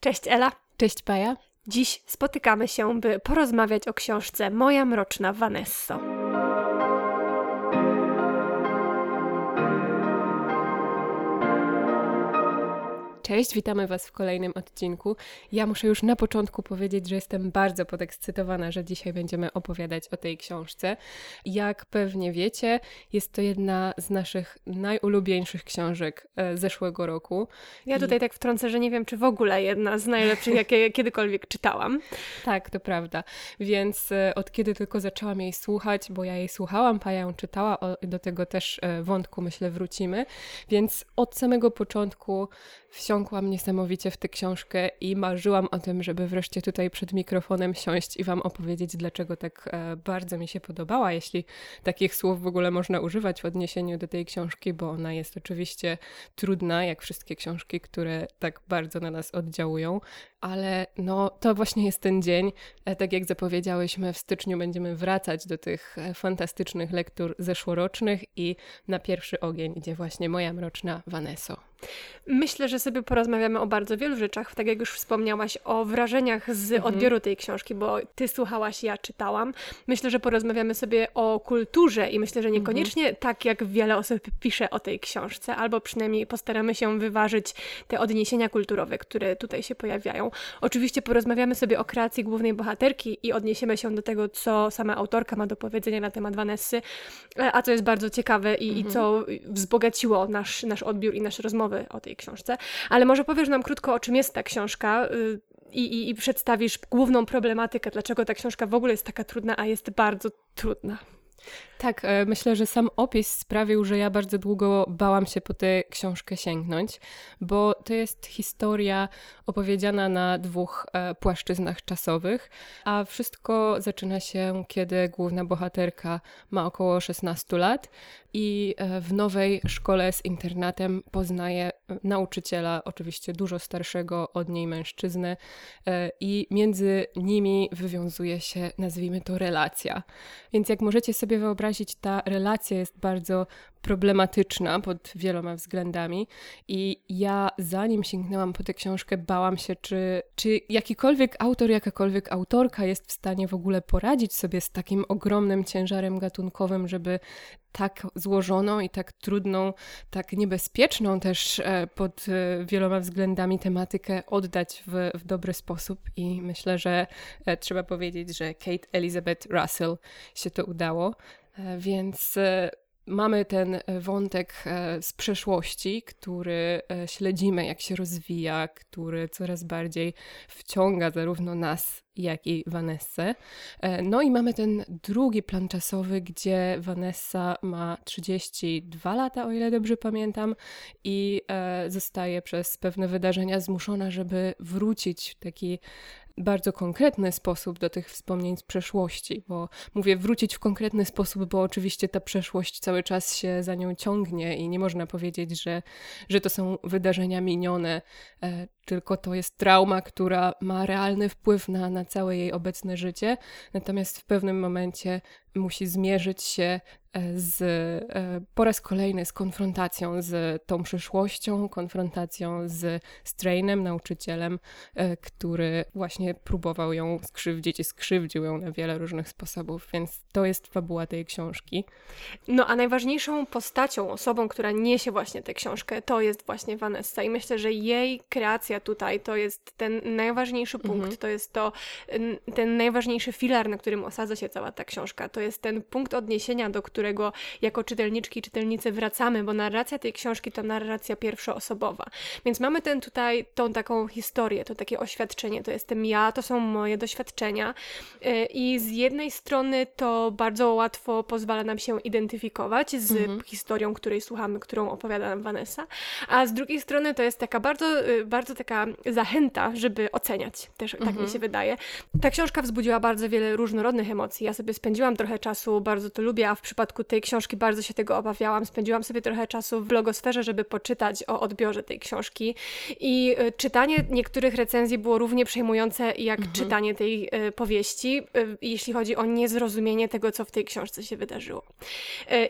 Cześć Ela. Cześć Paja. Dziś spotykamy się, by porozmawiać o książce Moja mroczna Vanesso. Cześć, witamy Was w kolejnym odcinku. Ja muszę już na początku powiedzieć, że jestem bardzo podekscytowana, że dzisiaj będziemy opowiadać o tej książce. Jak pewnie wiecie, jest to jedna z naszych najulubieńszych książek e, zeszłego roku. Ja tutaj I... tak wtrącę, że nie wiem, czy w ogóle jedna z najlepszych, jakie kiedykolwiek czytałam. Tak, to prawda. Więc e, od kiedy tylko zaczęłam jej słuchać, bo ja jej słuchałam, Paja ją czytała, do tego też e, wątku myślę wrócimy. Więc od samego początku wsiąkłam niesamowicie w tę książkę i marzyłam o tym, żeby wreszcie tutaj przed mikrofonem siąść i Wam opowiedzieć, dlaczego tak e, bardzo mi się podobała, jeśli takich słów w ogóle można używać w odniesieniu do tej książki, bo ona jest oczywiście trudna, jak wszystkie książki, które tak bardzo na nas oddziałują, ale no to właśnie jest ten dzień. E, tak jak zapowiedziałyśmy, w styczniu będziemy wracać do tych e, fantastycznych lektur zeszłorocznych i na pierwszy ogień idzie właśnie moja mroczna Vanesso. Myślę, że sobie porozmawiamy o bardzo wielu rzeczach, tak jak już wspomniałaś, o wrażeniach z mhm. odbioru tej książki, bo ty słuchałaś, ja czytałam. Myślę, że porozmawiamy sobie o kulturze i myślę, że niekoniecznie mhm. tak, jak wiele osób pisze o tej książce, albo przynajmniej postaramy się wyważyć te odniesienia kulturowe, które tutaj się pojawiają. Oczywiście porozmawiamy sobie o kreacji głównej bohaterki i odniesiemy się do tego, co sama autorka ma do powiedzenia na temat Vanessy, e, a co jest bardzo ciekawe i, mhm. i co wzbogaciło nasz, nasz odbiór i nasze rozmowy o tej książce. Ale może powiesz nam krótko, o czym jest ta książka y, i, i, i przedstawisz główną problematykę, dlaczego ta książka w ogóle jest taka trudna, a jest bardzo trudna. Tak, e, myślę, że sam opis sprawił, że ja bardzo długo bałam się po tę książkę sięgnąć, bo to jest historia opowiedziana na dwóch e, płaszczyznach czasowych, a wszystko zaczyna się, kiedy główna bohaterka ma około 16 lat i e, w nowej szkole z internatem poznaje nauczyciela, oczywiście dużo starszego od niej mężczyznę, i między nimi wywiązuje się, nazwijmy to, relacja. Więc jak możecie sobie wyobrazić, wyobrazić, ta relacja jest bardzo problematyczna pod wieloma względami i ja zanim sięgnęłam po tę książkę, bałam się, czy, czy jakikolwiek autor, jakakolwiek autorka jest w stanie w ogóle poradzić sobie z takim ogromnym ciężarem gatunkowym, żeby tak złożoną i tak trudną, tak niebezpieczną też e, pod e, wieloma względami tematykę oddać w, w dobry sposób. I myślę, że e, trzeba powiedzieć, że Kate Elizabeth Russell się to udało. Więc mamy ten wątek z przeszłości, który śledzimy, jak się rozwija, który coraz bardziej wciąga zarówno nas, jak i Vanessę. No i mamy ten drugi plan czasowy, gdzie Vanessa ma 32 lata, o ile dobrze pamiętam, i zostaje przez pewne wydarzenia zmuszona, żeby wrócić w taki bardzo konkretny sposób do tych wspomnień z przeszłości, bo mówię wrócić w konkretny sposób, bo oczywiście ta przeszłość cały czas się za nią ciągnie i nie można powiedzieć, że, że to są wydarzenia minione, e, tylko to jest trauma, która ma realny wpływ na, na całe jej obecne życie, natomiast w pewnym momencie musi zmierzyć się z, e, po raz kolejny z konfrontacją z tą przyszłością, konfrontacją z Strainem, nauczycielem, e, który właśnie próbował ją skrzywdzić i skrzywdził ją na wiele różnych sposobów, więc to jest fabuła tej książki. No a najważniejszą postacią, osobą, która niesie właśnie tę książkę, to jest właśnie Vanessa i myślę, że jej kreacja tutaj to jest ten najważniejszy punkt, mhm. to jest to ten najważniejszy filar, na którym osadza się cała ta książka. To jest ten punkt odniesienia, do którego jako czytelniczki i czytelnicy wracamy, bo narracja tej książki to narracja pierwszoosobowa. Więc mamy ten tutaj, tą taką historię, to takie oświadczenie, to jestem ja, to są moje doświadczenia y, i z jednej strony to bardzo łatwo pozwala nam się identyfikować z mhm. historią, której słuchamy, którą opowiada nam Vanessa, a z drugiej strony to jest taka bardzo, y, bardzo taka zachęta, żeby oceniać, też tak mhm. mi się wydaje. Ta książka wzbudziła bardzo wiele różnorodnych emocji. Ja sobie spędziłam trochę czasu, bardzo to lubię, a w przypadku przypadku tej książki bardzo się tego obawiałam. Spędziłam sobie trochę czasu w blogosferze, żeby poczytać o odbiorze tej książki i y, czytanie niektórych recenzji było równie przejmujące jak mhm. czytanie tej y, powieści, y, jeśli chodzi o niezrozumienie tego, co w tej książce się wydarzyło.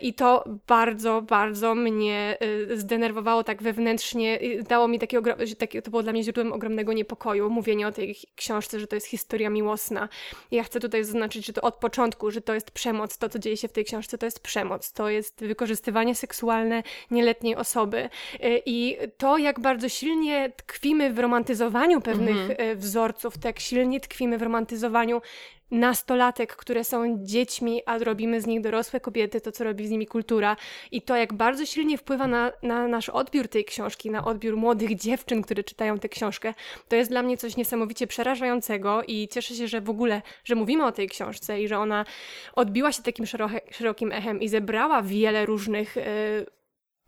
I to bardzo, bardzo mnie zdenerwowało tak wewnętrznie, dało mi takie, takie to było dla mnie źródłem ogromnego niepokoju, mówienie o tej książce, że to jest historia miłosna. Ja chcę tutaj zaznaczyć, że to od początku, że to jest przemoc, to co dzieje się w tej książce to jest przemoc, to jest wykorzystywanie seksualne nieletniej osoby i to jak bardzo silnie tkwimy w romantyzowaniu pewnych mhm. wzorców, tak silnie tkwimy w romantyzowaniu nastolatek, które są dziećmi, a robimy z nich dorosłe kobiety, to co robi z nimi kultura. I to jak bardzo silnie wpływa na, na nasz odbiór tej książki, na odbiór młodych dziewczyn, które czytają tę książkę, to jest dla mnie coś niesamowicie przerażającego i cieszę się, że w ogóle, że mówimy o tej książce i że ona odbiła się takim szerokim echem i zebrała wiele różnych y,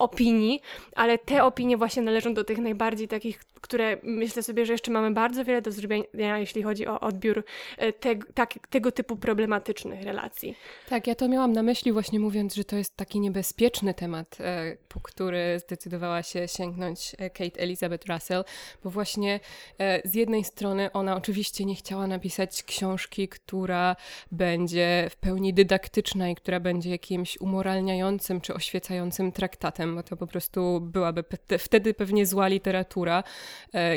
opinii, ale te opinie właśnie należą do tych najbardziej takich, które myślę sobie, że jeszcze mamy bardzo wiele do zrobienia, jeśli chodzi o odbiór e, te, tak, tego typu problematycznych relacji. Tak, ja to miałam na myśli właśnie mówiąc, że to jest taki niebezpieczny temat, e, po który zdecydowała się sięgnąć e, Kate Elizabeth Russell, bo właśnie z jednej strony ona oczywiście nie chciała napisać książki, która będzie w pełni dydaktyczna i która będzie jakimś umoralniającym czy oświecającym traktatem, bo to po prostu byłaby wtedy pewnie zła literatura,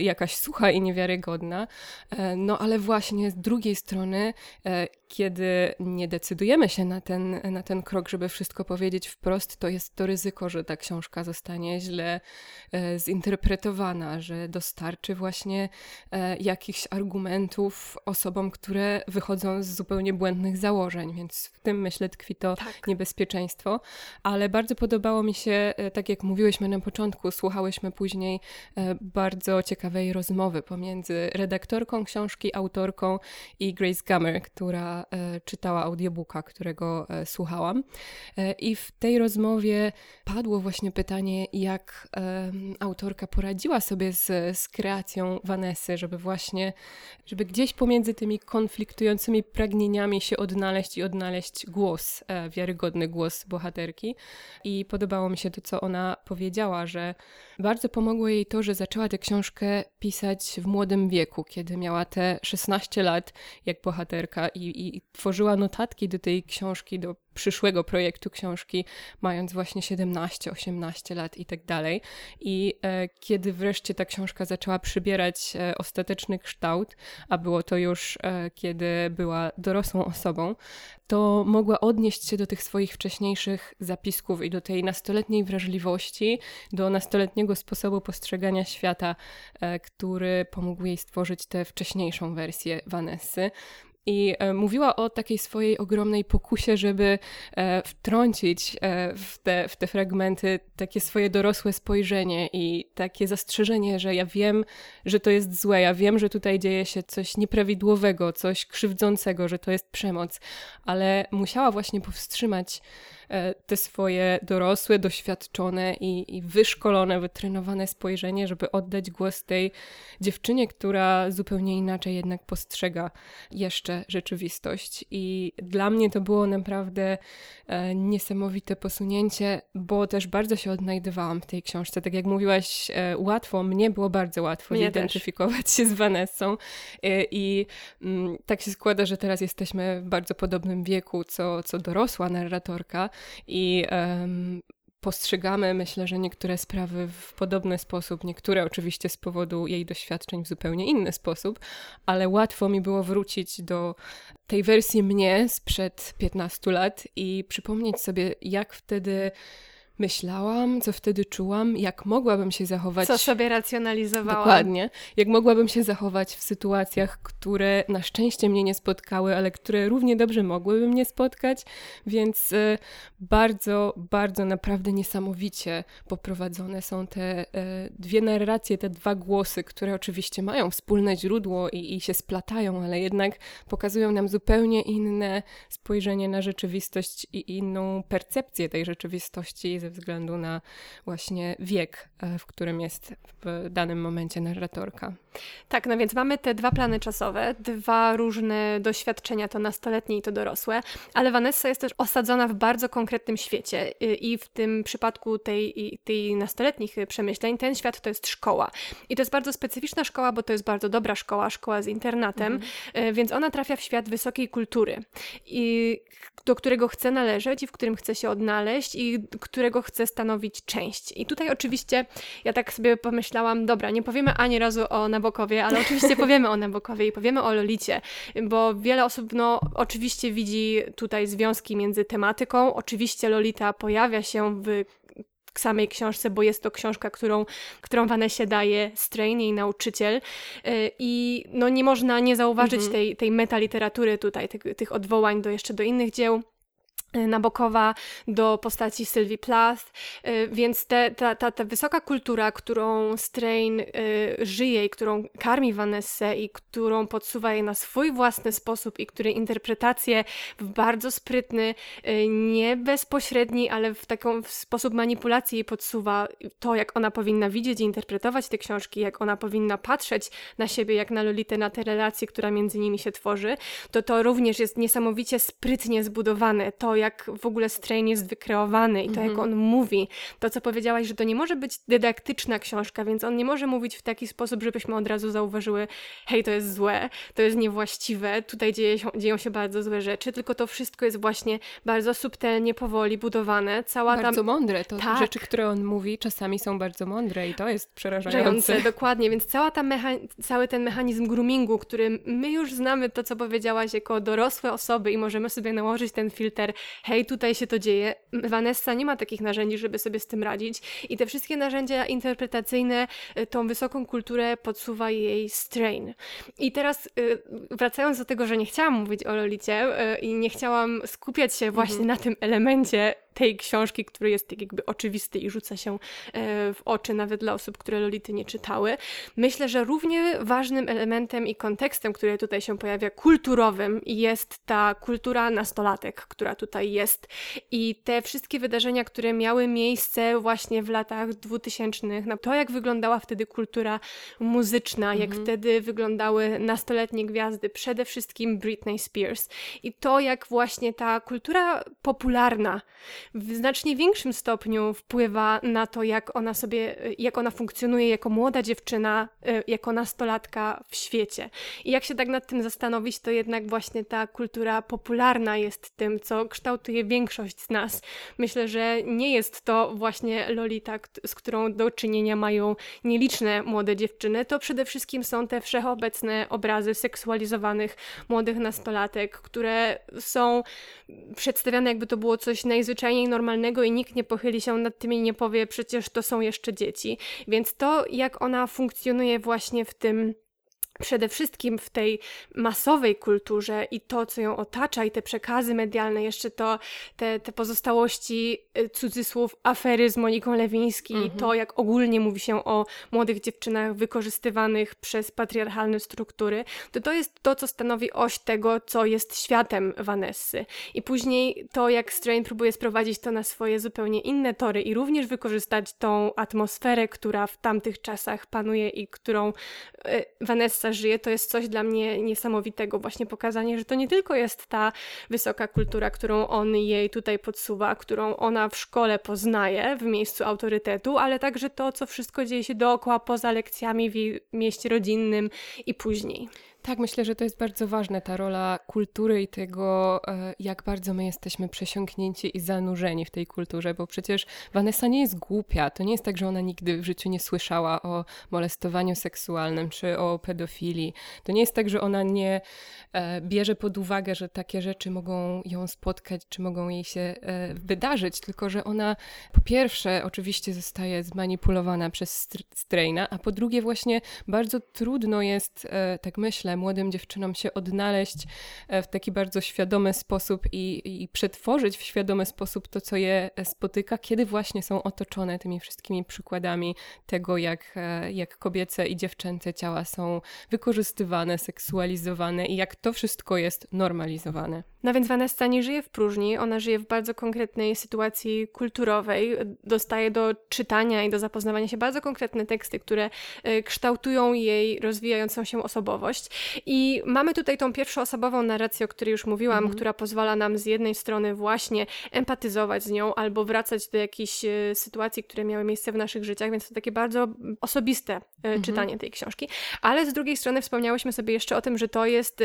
jakaś sucha i niewiarygodna. E, no ale właśnie z drugiej strony, e, kiedy nie decydujemy się na ten, na ten krok, żeby wszystko powiedzieć wprost, to jest to ryzyko, że ta książka zostanie źle zinterpretowana, że dostarczy właśnie jakichś argumentów osobom, które wychodzą z zupełnie błędnych założeń, więc w tym myślę tkwi to tak. niebezpieczeństwo. Ale bardzo podobało mi się, tak jak mówiłyśmy na początku, słuchałyśmy później bardzo bardzo ciekawej rozmowy pomiędzy redaktorką książki, autorką i Grace Gummer, która e, czytała audiobooka, którego e, słuchałam. E, I w tej rozmowie padło właśnie pytanie, jak autorka poradziła sobie z, z kreacją Vanessy, żeby właśnie, żeby gdzieś pomiędzy tymi konfliktującymi pragnieniami się odnaleźć i odnaleźć głos, wiarygodny głos bohaterki. I podobało mi się to, co ona powiedziała, że bardzo pomogło jej to, że zaczęła tę książkę pisać w młodym wieku, kiedy miała te 16 lat, jak bohaterka, i, i tworzyła notatki do tej książki, do przyszłego projektu książki, mając właśnie 17, 18 lat i tak dalej. I e, kiedy wreszcie ta książka zaczęła przybierać e, ostateczny kształt, a było to już e, kiedy była dorosłą osobą, to mogła odnieść się do tych swoich wcześniejszych zapisków i do tej nastoletniej wrażliwości, do nastoletniego sposobu postrzegania świata, e, który pomógł jej stworzyć tę wcześniejszą wersję Vanessy. I e, mówiła o takiej swojej ogromnej pokusie, żeby e, wtrącić e, w, te, w te fragmenty takie swoje dorosłe spojrzenie i takie zastrzeżenie, że ja wiem, że to jest złe, ja wiem, że tutaj dzieje się coś nieprawidłowego, coś krzywdzącego, że to jest przemoc, ale musiała właśnie powstrzymać te swoje dorosłe, doświadczone i, i wyszkolone, wytrenowane spojrzenie, żeby oddać głos tej dziewczynie, która zupełnie inaczej jednak postrzega jeszcze rzeczywistość. I dla mnie to było naprawdę e, niesamowite posunięcie, bo też bardzo się odnajdywałam w tej książce. Tak jak mówiłaś, e, łatwo, mnie było bardzo łatwo mnie zidentyfikować też. się z Vanessą. I mm, tak się składa, że teraz jesteśmy w bardzo podobnym wieku, co, co dorosła narratorka i postrzegamy, myślę, że niektóre sprawy w podobny sposób, niektóre oczywiście z powodu jej doświadczeń w zupełnie inny sposób, ale łatwo mi było wrócić do tej wersji mnie sprzed 15 lat i przypomnieć sobie, jak wtedy myślałam, co wtedy czułam, jak mogłabym się zachować. Co sobie racjonalizowałam. Dokładnie. Jak mogłabym się zachować w sytuacjach, które na szczęście mnie nie spotkały, ale które równie dobrze mogłyby mnie spotkać, więc y, bardzo, bardzo naprawdę niesamowicie poprowadzone są te y, dwie narracje, te dwa głosy, które oczywiście mają wspólne źródło i, i się splatają, ale jednak pokazują nam zupełnie inne spojrzenie na rzeczywistość i inną percepcję tej rzeczywistości ze względu na właśnie wiek, e, w którym jest w danym momencie narratorka. Tak, no więc mamy te dwa plany czasowe, dwa różne doświadczenia, to nastoletnie i to dorosłe, ale Vanessa jest też osadzona w bardzo konkretnym świecie i w tym przypadku tej, tej nastoletnich przemyśleń, ten świat to jest szkoła. I to jest bardzo specyficzna szkoła, bo to jest bardzo dobra szkoła, szkoła z internatem, mhm. więc ona trafia w świat wysokiej kultury, i, do którego chce należeć i w którym chce się odnaleźć i którego chce stanowić część. I tutaj oczywiście ja tak sobie pomyślałam, dobra, nie powiemy ani razu o Nabokowie, ale oczywiście powiemy o Nabokowie i powiemy o Lolicie, bo wiele osób no oczywiście widzi tutaj związki między tematyką. Oczywiście Lolita pojawia się w samej książce, bo jest to książka, którą, którą Vanessie daje Strain, jej nauczyciel. Y, I no nie można nie zauważyć mhm. tej, tej metaliteratury tutaj, tych, tych odwołań do jeszcze do innych dzieł. Nabokowa do postaci Sylwii Plath, y, więc te, ta, ta, ta wysoka kultura, którą Strain y, żyje i którą karmi Vanessę i którą podsuwa jej na swój własny sposób i której interpretację w bardzo sprytny, y, nie bezpośredni, ale w taką w sposób manipulacji jej podsuwa to, jak ona powinna widzieć i interpretować te książki, jak ona powinna patrzeć na siebie, jak na Lolitę, na te relacje, która między nimi się tworzy, to to również jest niesamowicie sprytnie zbudowane. To, jak w ogóle Strain jest wykreowany i to, jak mhm. on mówi. To, co powiedziałaś, że to nie może być dydaktyczna książka, więc on nie może mówić w taki sposób, żebyśmy od razu zauważyły, hej, to jest złe, to jest niewłaściwe, tutaj dzieje się, dzieją się bardzo złe rzeczy, tylko to wszystko jest właśnie bardzo subtelnie, powoli budowane. Cała bardzo tam... mądre. To tak. rzeczy, które on mówi, czasami są bardzo mądre i to jest przerażające. Dokładnie, więc cała ta cały ten mechanizm groomingu, który my już znamy to, co powiedziałaś, jako dorosłe osoby i możemy sobie nałożyć ten filtr hej, tutaj się to dzieje. Vanessa nie ma takich narzędzi, żeby sobie z tym radzić i te wszystkie narzędzia interpretacyjne, y, tą wysoką kulturę podsuwa jej strain. I teraz y, wracając do tego, że nie chciałam mówić o Lolicie y, i nie chciałam skupiać się właśnie mhm. na tym elemencie tej książki, który jest tak jakby oczywisty i rzuca się e, w oczy nawet dla osób, które Lolity nie czytały. Myślę, że równie ważnym elementem i kontekstem, który tutaj się pojawia, kulturowym, jest ta kultura nastolatek, która tutaj jest. I te wszystkie wydarzenia, które miały miejsce właśnie w latach dwutysięcznych, to jak wyglądała wtedy kultura muzyczna, jak mhm. wtedy wyglądały nastoletnie gwiazdy, przede wszystkim Britney Spears. I to, jak właśnie ta kultura popularna w znacznie większym stopniu wpływa na to, jak ona sobie, jak ona funkcjonuje jako młoda dziewczyna, e, jako nastolatka w świecie. I jak się tak nad tym zastanowić, to jednak właśnie ta kultura popularna jest tym, co kształtuje większość z nas. Myślę, że nie jest to właśnie Lolita, z którą do czynienia mają nieliczne młode dziewczyny. To przede wszystkim są te wszechobecne obrazy seksualizowanych młodych nastolatek, które są przedstawiane jakby to było coś najzwyczajniejszego zwyczajnie normalnego i nikt nie pochyli się nad tym i nie powie, przecież to są jeszcze dzieci. Więc to, jak ona funkcjonuje właśnie w tym przede wszystkim w tej masowej kulturze i to, co ją otacza, i te przekazy medialne, jeszcze to, te, te pozostałości, y, cudzysłów, afery z Moniką Lewiński, mhm. to, jak ogólnie mówi się o młodych dziewczynach wykorzystywanych przez patriarchalne struktury, to to jest to, co stanowi oś tego, co jest światem Vanessy. I później to, jak Strain próbuje sprowadzić to na swoje zupełnie inne tory i również wykorzystać tą atmosferę, która w tamtych czasach panuje i którą y, Żyje, to jest coś dla mnie niesamowitego. Właśnie pokazanie, że to nie tylko jest ta wysoka kultura, którą on jej tutaj podsuwa, którą ona w szkole poznaje w miejscu autorytetu, ale także to, co wszystko dzieje się dookoła, poza lekcjami w jej mieście rodzinnym i później. Tak, myślę, że to jest bardzo ważne, ta rola kultury i tego, e, jak bardzo my jesteśmy przesiąknięci i zanurzeni w tej kulturze, bo przecież Vanessa nie jest głupia. To nie jest tak, że ona nigdy w życiu nie słyszała o molestowaniu seksualnym czy o pedofilii. To nie jest tak, że ona nie e, bierze pod uwagę, że takie rzeczy mogą ją spotkać, czy mogą jej się e, wydarzyć, tylko że ona po pierwsze oczywiście zostaje zmanipulowana przez Straina, a po drugie właśnie bardzo trudno jest, tak myślę, młodym dziewczynom się odnaleźć e, w taki bardzo świadomy sposób i, i przetworzyć w świadomy sposób to, co je spotyka, kiedy właśnie są otoczone tymi wszystkimi przykładami tego, jak, e, jak kobiece i dziewczęce ciała są wykorzystywane, seksualizowane i jak to wszystko jest normalizowane. No więc Vanessa nie żyje w próżni, ona żyje w bardzo konkretnej sytuacji kulturowej, dostaje do czytania i do zapoznawania się bardzo konkretne teksty, które e, kształtują jej rozwijającą się osobowość. I mamy tutaj tą pierwszoosobową narrację, o której już mówiłam, mhm. która pozwala nam z jednej strony właśnie empatyzować z nią albo wracać do jakichś e, sytuacji, które miały miejsce w naszych życiach, więc to takie bardzo osobiste e, mhm. czytanie tej książki. Ale z drugiej strony wspomniałyśmy sobie jeszcze o tym, że to jest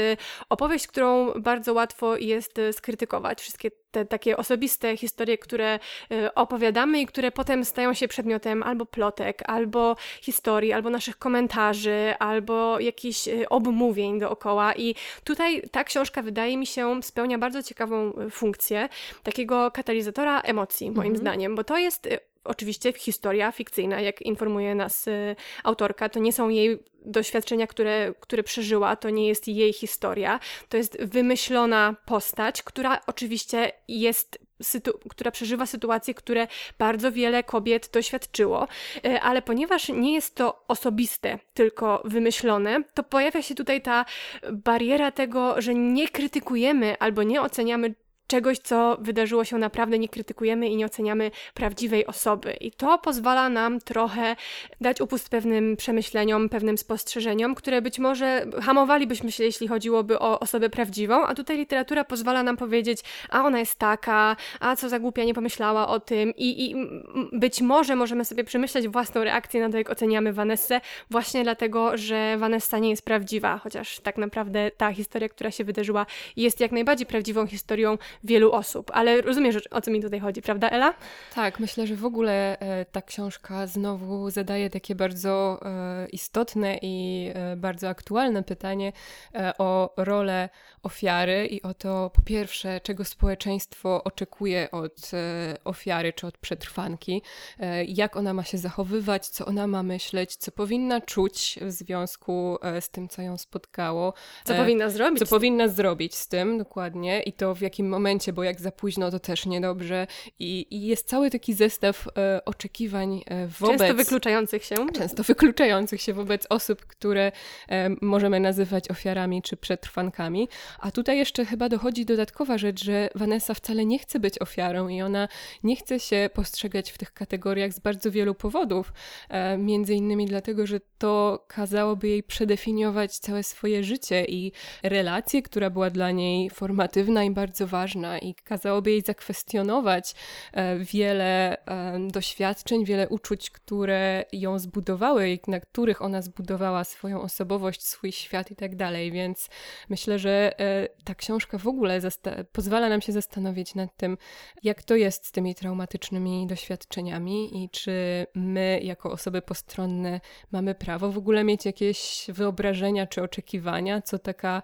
opowieść, którą bardzo łatwo jest e, skrytykować. Wszystkie te takie osobiste historie, które e, opowiadamy i które potem stają się przedmiotem albo plotek, albo historii, albo naszych komentarzy, albo jakichś e, obmówień dookoła. I tutaj ta książka wydaje mi się spełnia bardzo ciekawą funkcję takiego katalizatora emocji, moim mhm. zdaniem, bo to jest oczywiście historia fikcyjna, jak informuje nas y, autorka, to nie są jej doświadczenia, które, które przeżyła, to nie jest jej historia, to jest wymyślona postać, która oczywiście jest która przeżywa sytuacje, które bardzo wiele kobiet doświadczyło, y, ale ponieważ nie jest to osobiste, tylko wymyślone, to pojawia się tutaj ta bariera tego, że nie krytykujemy albo nie oceniamy czegoś, co wydarzyło się naprawdę, nie krytykujemy i nie oceniamy prawdziwej osoby. I to pozwala nam trochę dać upust pewnym przemyśleniom, pewnym spostrzeżeniom, które być może hamowalibyśmy się, jeśli chodziłoby o osobę prawdziwą, a tutaj literatura pozwala nam powiedzieć, a ona jest taka, a co za głupia nie pomyślała o tym i, i być może możemy sobie przemyśleć własną reakcję na to, jak oceniamy Vanessę, właśnie dlatego, że Vanessa nie jest prawdziwa, chociaż tak naprawdę ta historia, która się wydarzyła, jest jak najbardziej prawdziwą historią wielu osób. Ale rozumiesz, o co mi tutaj chodzi, prawda, Ela? Tak, myślę, że w ogóle e, ta książka znowu zadaje takie bardzo e, istotne i e, bardzo aktualne pytanie o rolę ofiary i o to, po pierwsze, czego społeczeństwo oczekuje od ofiary czy od przetrwanki, jak ona ma się zachowywać, co ona ma myśleć, co powinna czuć w związku z tym, co ją spotkało. Co powinna zrobić? Co powinna zrobić z tym, dokładnie, i to w jakim momencie momencie, bo jak za późno, to też niedobrze. I, i jest cały taki zestaw e, oczekiwań e, wobec... Często wykluczających się. Często wykluczających się wobec osób, które e, możemy nazywać ofiarami czy przetrwankami. A tutaj jeszcze chyba dochodzi dodatkowa rzecz, że Vanessa wcale nie chce być ofiarą i ona nie chce się postrzegać w tych kategoriach z bardzo wielu powodów. E, między innymi dlatego, że to kazałoby jej przedefiniować całe swoje życie i relację, która była dla niej formatywna i bardzo ważna ważna i kazałoby jej zakwestionować e, wiele e, doświadczeń, wiele uczuć, które ją zbudowały, na których ona zbudowała swoją osobowość, swój świat i tak dalej. Więc myślę, że e, ta książka w ogóle pozwala nam się zastanowić nad tym, jak to jest z tymi traumatycznymi doświadczeniami i czy my, jako osoby postronne, mamy prawo w ogóle mieć jakieś wyobrażenia czy oczekiwania, co taka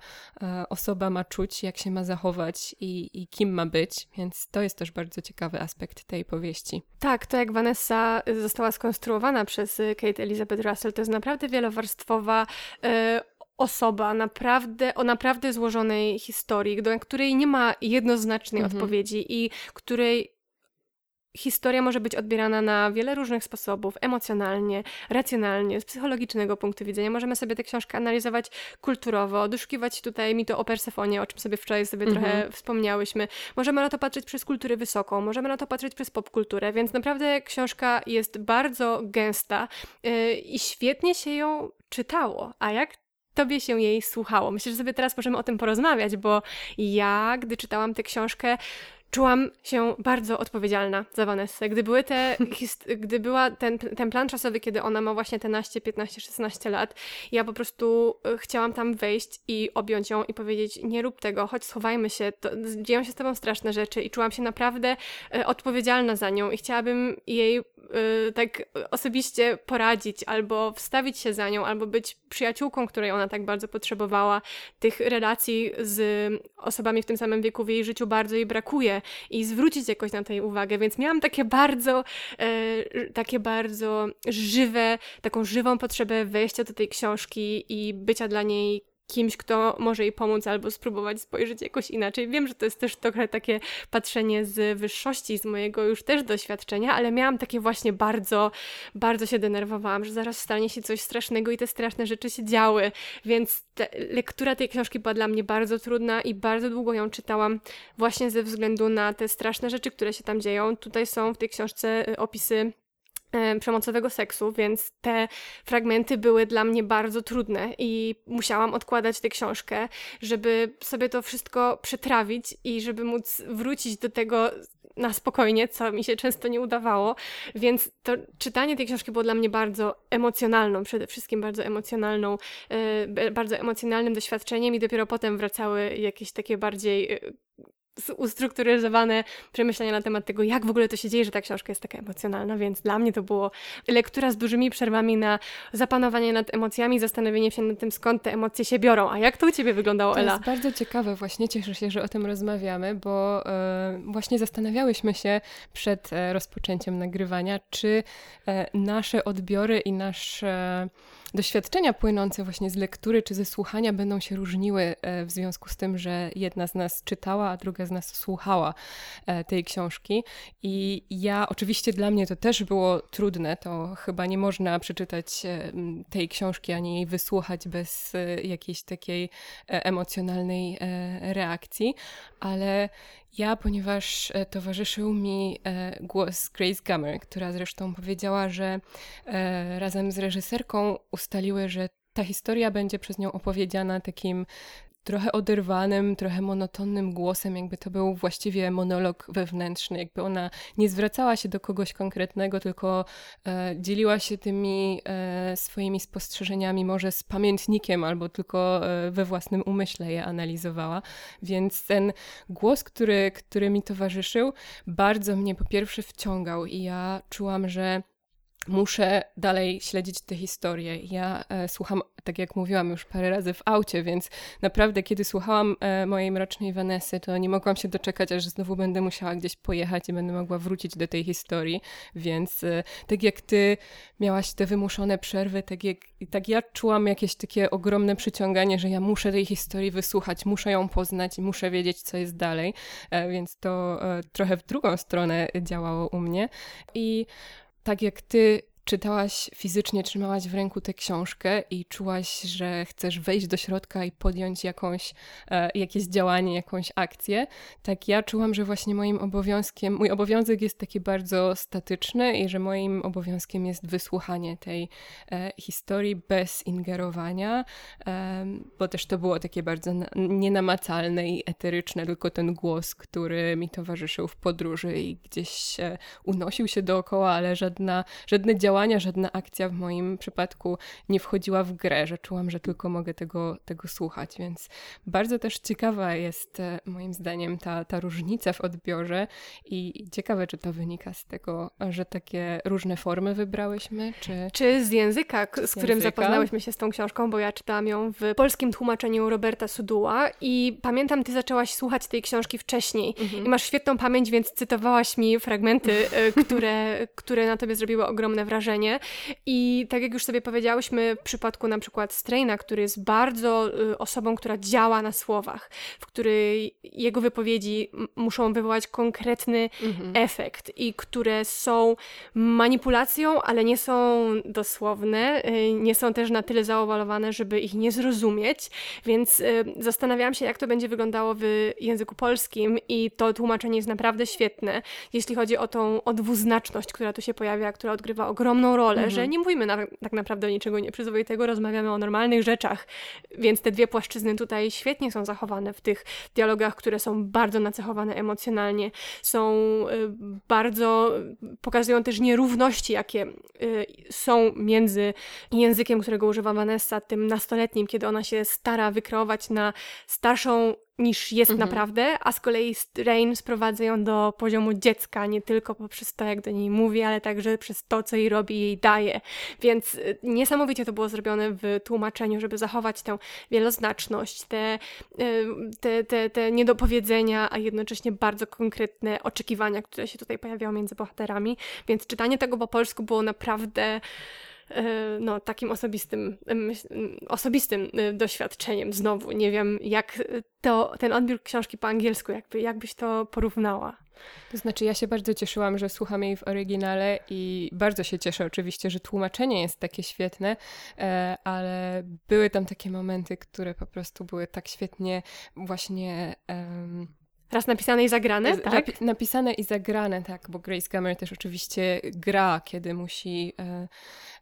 osoba ma czuć, jak się ma zachować i, i kim ma być, więc to jest też bardzo ciekawy aspekt tej powieści. Tak, to jak Vanessa została skonstruowana przez y, Kate Elizabeth Russell, to jest naprawdę wielowarstwowa y, osoba naprawdę, o naprawdę złożonej historii, do której nie ma jednoznacznej mhm. odpowiedzi i której historia może być odbierana na wiele różnych sposobów, emocjonalnie, racjonalnie, z psychologicznego punktu widzenia. Możemy sobie tę książkę analizować kulturowo, doszukiwać tutaj mito o Persefonie, o czym sobie wczoraj sobie mhm. trochę wspomniałyśmy. Możemy na to patrzeć przez kulturę wysoką, możemy na to patrzeć przez popkulturę, więc naprawdę książka jest bardzo gęsta yy, i świetnie się ją czytało. A jak tobie się jej słuchało? Myślę, że sobie teraz możemy o tym porozmawiać, bo ja, gdy czytałam tę książkę, czułam się bardzo odpowiedzialna za Vanessę. Gdy, były te, gdy była ten, ten plan czasowy, kiedy ona ma właśnie te naście, 15, 16 lat, ja po prostu e, chciałam tam wejść i objąć ją i powiedzieć, nie rób tego, choć schowajmy się, to, dzieją się z tobą straszne rzeczy i czułam się naprawdę e, odpowiedzialna za nią i chciałabym jej y, tak osobiście poradzić, albo wstawić się za nią, albo być przyjaciółką, której ona tak bardzo potrzebowała. Tych relacji z osobami w tym samym wieku w jej życiu bardzo jej brakuje i zwrócić jakoś na tej uwagę, więc miałam takie bardzo, y, takie bardzo żywe, taką żywą potrzebę wejścia do tej książki i bycia dla niej kimś, kto może jej pomóc albo spróbować spojrzeć jakoś inaczej. Wiem, że to jest też trochę takie patrzenie z wyższości, z mojego już też doświadczenia, ale miałam takie właśnie bardzo, bardzo się denerwowałam, że zaraz stanie się coś strasznego i te straszne rzeczy się działy, więc lektura tej książki była dla mnie bardzo trudna i bardzo długo ją czytałam właśnie ze względu na te straszne rzeczy, które się tam dzieją. Tutaj są w tej książce y, opisy przemocowego seksu, więc te fragmenty były dla mnie bardzo trudne i musiałam odkładać tę książkę, żeby sobie to wszystko przetrawić i żeby móc wrócić do tego na spokojnie, co mi się często nie udawało, więc to czytanie tej książki było dla mnie bardzo emocjonalną, przede wszystkim bardzo emocjonalną, e, bardzo emocjonalnym doświadczeniem i dopiero potem wracały jakieś takie bardziej e, ustrukturyzowane przemyślenia na temat tego, jak w ogóle to się dzieje, że ta książka jest taka emocjonalna, więc dla mnie to było lektura z dużymi przerwami na zapanowanie nad emocjami, zastanowienie się nad tym, skąd te emocje się biorą. A jak to u Ciebie wyglądało, Ela? To jest bardzo ciekawe, właśnie cieszę się, że o tym rozmawiamy, bo e, właśnie zastanawiałyśmy się przed e, rozpoczęciem nagrywania, czy e, nasze odbiory i nasze doświadczenia płynące właśnie z lektury czy ze słuchania będą się różniły e, w związku z tym, że jedna z nas czytała, a druga z nas słuchała e, tej książki. I ja, oczywiście dla mnie to też było trudne, to chyba nie można przeczytać e, tej książki ani jej wysłuchać bez jakiejś takiej emocjonalnej reakcji, ale ja, ponieważ e, towarzyszył mi e, głos Grace Gummer, która zresztą powiedziała, że e, razem z reżyserką ustaliły, że ta historia będzie przez nią opowiedziana takim trochę oderwanym, trochę monotonnym głosem, jakby to był właściwie monolog wewnętrzny, jakby ona nie zwracała się do kogoś konkretnego, tylko e, dzieliła się tymi e, swoimi spostrzeżeniami, może z pamiętnikiem, albo tylko e, we własnym umyśle je analizowała. Więc ten głos, który, który mi towarzyszył, bardzo mnie po pierwsze wciągał i ja czułam, że muszę dalej śledzić tę historię. Ja e, słucham, tak jak mówiłam już parę razy w aucie, więc naprawdę kiedy słuchałam e, mojej Mrocznej Vanessy, to nie mogłam się doczekać, aż znowu będę musiała gdzieś pojechać i będę mogła wrócić do tej historii. Więc e, tak jak ty miałaś te wymuszone przerwy, tak jak tak ja czułam jakieś takie ogromne przyciąganie, że ja muszę tej historii wysłuchać, muszę ją poznać i muszę wiedzieć, co jest dalej. E, więc to e, trochę w drugą stronę działało u mnie. I tak jak ty czytałaś fizycznie, trzymałaś w ręku tę książkę i czułaś, że chcesz wejść do środka i podjąć jakąś, e, jakieś działanie, jakąś akcję, tak ja czułam, że właśnie moim obowiązkiem, mój obowiązek jest taki bardzo statyczny i że moim obowiązkiem jest wysłuchanie tej e, historii bez ingerowania, e, bo też to było takie bardzo na, nienamacalne i eteryczne, tylko ten głos, który mi towarzyszył w podróży i gdzieś unosił się dookoła, ale żadna, żadne działanie działania, żadna akcja w moim przypadku nie wchodziła w grę, że czułam, że tylko mogę tego, tego słuchać, więc bardzo też ciekawa jest e, moim zdaniem ta, ta różnica w odbiorze i ciekawe, czy to wynika z tego, że takie różne formy wybrałyśmy, czy... Czy z języka, z, z którym języka? zapoznałyśmy się z tą książką, bo ja czytałam ją w polskim tłumaczeniu Roberta Suduła i pamiętam, ty zaczęłaś słuchać tej książki wcześniej mhm. i masz świetną pamięć, więc cytowałaś mi fragmenty, e, które, które na tobie zrobiły ogromne wrażenie wrażenie. I tak jak już sobie powiedziałyśmy, w przypadku na przykład Straina, który jest bardzo y, osobą, która działa na słowach, w której jego wypowiedzi muszą wywołać konkretny mhm. efekt i które są manipulacją, ale nie są dosłowne, y, nie są też na tyle zaowalowane, żeby ich nie zrozumieć, więc y, zastanawiałam się, jak to będzie wyglądało w języku polskim i to tłumaczenie jest naprawdę świetne, jeśli chodzi o tą o dwuznaczność, która tu się pojawia, która odgrywa ogromną ogromną rolę, mhm. że nie mówimy na, tak naprawdę o niczego nieprzyzwoitego, rozmawiamy o normalnych rzeczach, więc te dwie płaszczyzny tutaj świetnie są zachowane w tych dialogach, które są bardzo nacechowane emocjonalnie, są y, bardzo, pokazują też nierówności, jakie y, są między językiem, którego używa Vanessa, tym nastoletnim, kiedy ona się stara wykreować na starszą niż jest mhm. naprawdę, a z kolei Rain sprowadza ją do poziomu dziecka, nie tylko poprzez to, jak do niej mówi, ale także przez to, co jej robi i jej daje. Więc y, niesamowicie to było zrobione w tłumaczeniu, żeby zachować tę wieloznaczność, te, y, te, te, te niedopowiedzenia, a jednocześnie bardzo konkretne oczekiwania, które się tutaj pojawiały między bohaterami. Więc czytanie tego po polsku było naprawdę no, takim osobistym, osobistym doświadczeniem znowu. Nie wiem, jak to, ten odbiór książki po angielsku, jakby, jakbyś to porównała. To znaczy, ja się bardzo cieszyłam, że słucham jej w oryginale i bardzo się cieszę oczywiście, że tłumaczenie jest takie świetne, e, ale były tam takie momenty, które po prostu były tak świetnie właśnie. Um, Raz napisane i zagrane, tak? Napisane i zagrane, tak, bo Grace Gummer też oczywiście gra, kiedy musi e,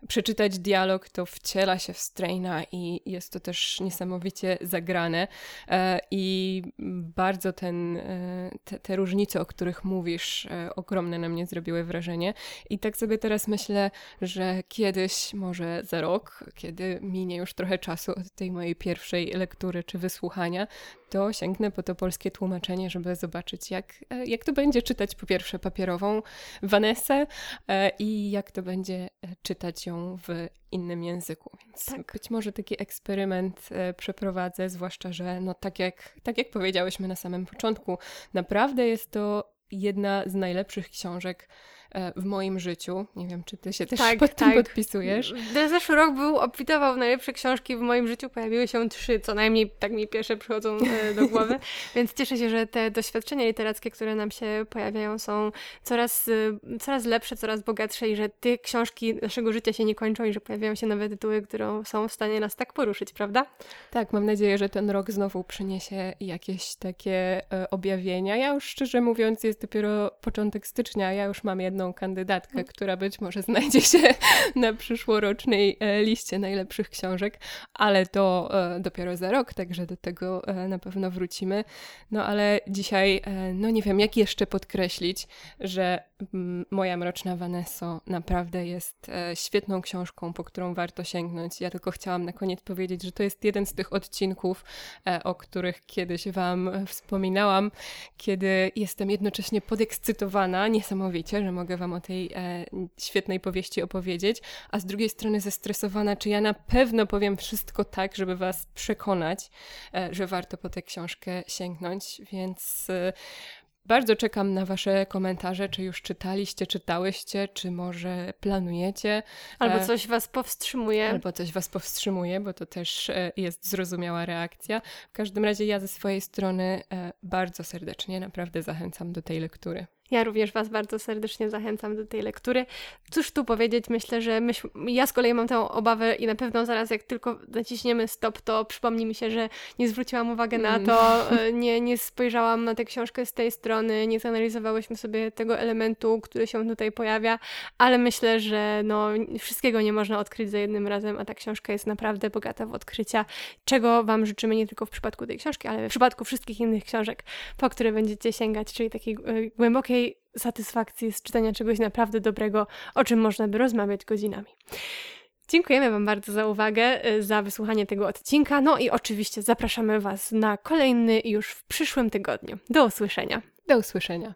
przeczytać dialog, to wciela się w Straina i jest to też niesamowicie zagrane. E, I bardzo ten, e, te, te, różnice, o których mówisz, e, ogromne na mnie zrobiły wrażenie. I tak sobie teraz myślę, że kiedyś, może za rok, kiedy minie już trochę czasu od tej mojej pierwszej lektury czy wysłuchania, to sięgnę po to polskie tłumaczenie, żeby zobaczyć, jak, e, jak to będzie czytać po pierwsze papierową Vanessę e, i jak to będzie e, czytać ją w innym języku. Więc tak. być może taki eksperyment przeprowadzę, zwłaszcza, że no tak jak, tak jak powiedziałyśmy na samym początku, naprawdę jest to jedna z najlepszych książek w moim życiu. Nie wiem, czy ty się też tak, pod tak. tym podpisujesz. Zeszły rok był, obfitował w najlepsze książki w moim życiu. Pojawiły się trzy, co najmniej tak mi pierwsze przychodzą e, do głowy. Więc cieszę się, że te doświadczenia literackie, które nam się pojawiają, są coraz, e, coraz lepsze, coraz bogatsze i że te książki naszego życia się nie kończą i że pojawiają się nowe tytuły, które są w stanie nas tak poruszyć, prawda? Tak, mam nadzieję, że ten rok znowu przyniesie jakieś takie objawienia. Ja już szczerze mówiąc, jest dopiero początek stycznia, ja już mam jedno jedną kandydatkę, mm. która być może znajdzie się na przyszłorocznej e, liście najlepszych książek, ale to e, dopiero za rok, także do tego e, na pewno wrócimy. No ale dzisiaj, no nie wiem, jak jeszcze podkreślić, że Moja Mroczna Vanesso naprawdę jest świetną książką, po którą warto sięgnąć. Ja tylko chciałam na koniec powiedzieć, że to jest jeden z tych odcinków, o których kiedyś Wam wspominałam, kiedy jestem jednocześnie podekscytowana niesamowicie, że mogę mogę Wam o tej e, świetnej powieści opowiedzieć, a z drugiej strony zestresowana, czy ja na pewno powiem wszystko tak, żeby Was przekonać, e, że warto po tę książkę sięgnąć, więc. E, bardzo czekam na Wasze komentarze, czy już czytaliście, czytałyście, czy może planujecie. Albo e, coś Was powstrzymuje. Albo coś Was powstrzymuje, bo to też e, jest zrozumiała reakcja. W każdym razie ja ze swojej strony bardzo serdecznie naprawdę zachęcam do tej lektury. Ja również Was bardzo serdecznie zachęcam do tej lektury. Cóż tu powiedzieć, myślę, że myśl, ja z kolei mam tę obawę i na pewno zaraz jak tylko naciśniemy stop, to przypomni mi się, że nie zwróciłam uwagi na mm. to, e, nie, nie spojrzałam na tę książkę z tej strony, nie zanalizowałyśmy sobie tego elementu, który się tutaj pojawia, ale myślę, że no, wszystkiego nie można odkryć za jednym razem, a ta książka jest naprawdę bogata w odkrycia, czego Wam życzymy nie tylko w przypadku tej książki, ale w przypadku wszystkich innych książek, po które będziecie sięgać, czyli takiej e, głębokiej satysfakcji z czytania czegoś naprawdę dobrego, o czym można by rozmawiać godzinami. Dziękujemy Wam bardzo za uwagę, y, za wysłuchanie tego odcinka. No i oczywiście zapraszamy Was na kolejny już w przyszłym tygodniu. Do usłyszenia. Do usłyszenia.